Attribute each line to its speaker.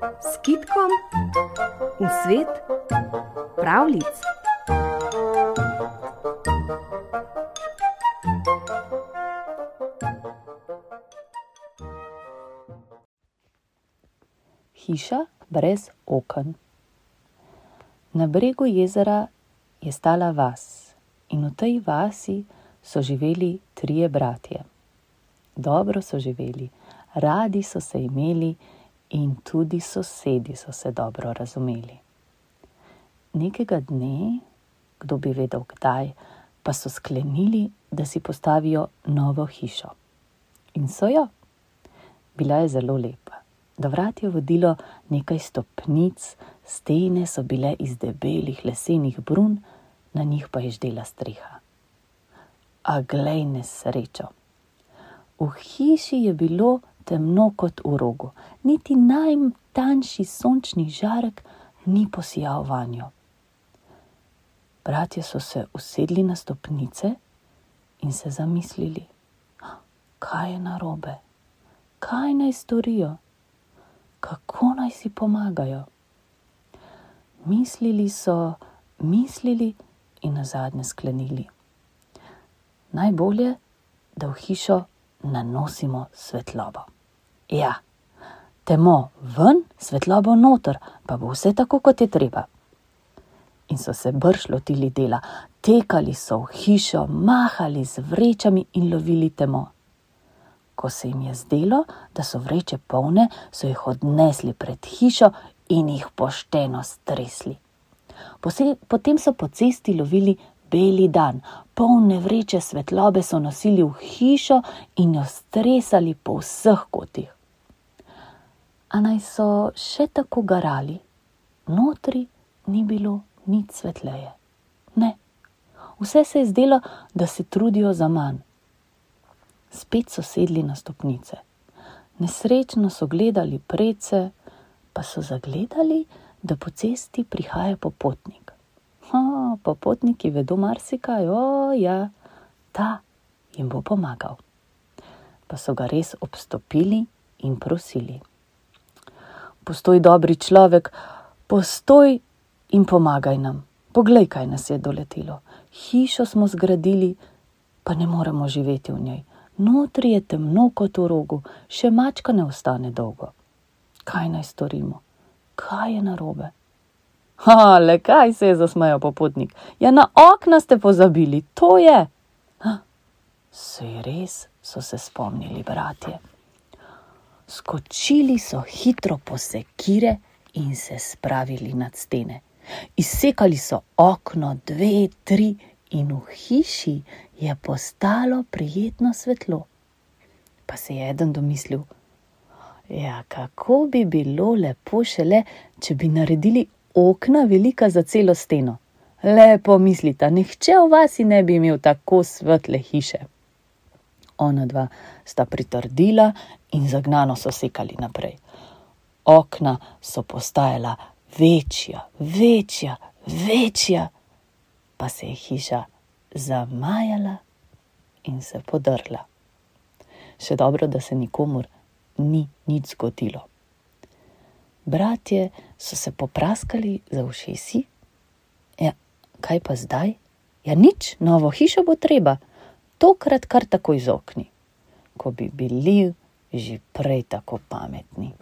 Speaker 1: s kitkom v svet pravlic.
Speaker 2: Hiša brez oken. Na bregu jezera je stala vas in v tej vasi so živeli trije bratje. Dobro so živeli, radi so se imeli in tudi sosedi so se dobro razumeli. Nekega dne, kdo bi vedel kdaj, pa so sklenili, da si postavijo novo hišo. In so jo. Bila je zelo lepa. Do vrat je vodilo nekaj stopnic, stene so bile iz debelih lesenih brun, na njih pa je ždela streha. A glej nesrečo. V hiši je bilo temno kot v rogu, niti najtanjši sončni žarek ni posijal vanjo. Bratje so se usedli na stopnice in se zamislili, kaj je narobe, kaj naj storijo, kako naj si pomagajo. Mislili so, mislili in na zadnje sklenili. Najbolje, da v hišo nanosimo svetlobo. Ja, temo ven, svetlobo noter, pa bo vse tako, kot je treba. In so se brž lotili dela, tekali so v hišo, mahali z vrečami in lovili temo. Ko se jim je zdelo, da so vreče polne, so jih odnesli pred hišo in jih pošteno stresli. Potem so po cesti lovili beli dan, polne vreče svetlobe so nosili v hišo in jo stresali po vseh kotih. A naj so še tako garali, notri ni bilo nič svetleje. Ne, vse se je zdelo, da se trudijo za manj. Spet so sedli na stopnice. Nesrečno so gledali prece, pa so zagledali, da po cesti prihaja popotnik popotniki vedo marsikaj, o ja, ta jim bo pomagal. Pa so ga res obstopili in prosili. Postoj, dobri človek, postoj in pomagaj nam. Poglej, kaj nas je doletelo. Hišo smo zgradili, pa ne moremo živeti v njej. Notri je temno kot v rogu, še mačka ne ostane dolgo. Kaj naj storimo? Kaj je narobe? Ha, le kaj se je zasmejal popotnik. Ja, na okna ste pozabili, to je. Sej res so se spomnili bratje. Skočili so hitro po sekire in se spravili nad stene. Izsekali so okno, dve, tri, in v hiši je postalo prijetno svetlo. Pa se je eden domislil, ja, kako bi bilo lepo šele, če bi naredili okna velika za celo steno. Lepo mislite, nihče v vasi ne bi imel tako svetle hiše. Ona dva sta pritrdila in zagnano so sekali naprej. Okna so postajala večja, večja, večja, pa se je hiša zamajala in se podrla. Še dobro, da se nikomur ni nič zgodilo. Bratje so se popraskali za ušesi. Ja, kaj pa zdaj? Ja, nič, novo hišo bo treba, tokrat kar tako izokni, ko bi bili že prej tako pametni.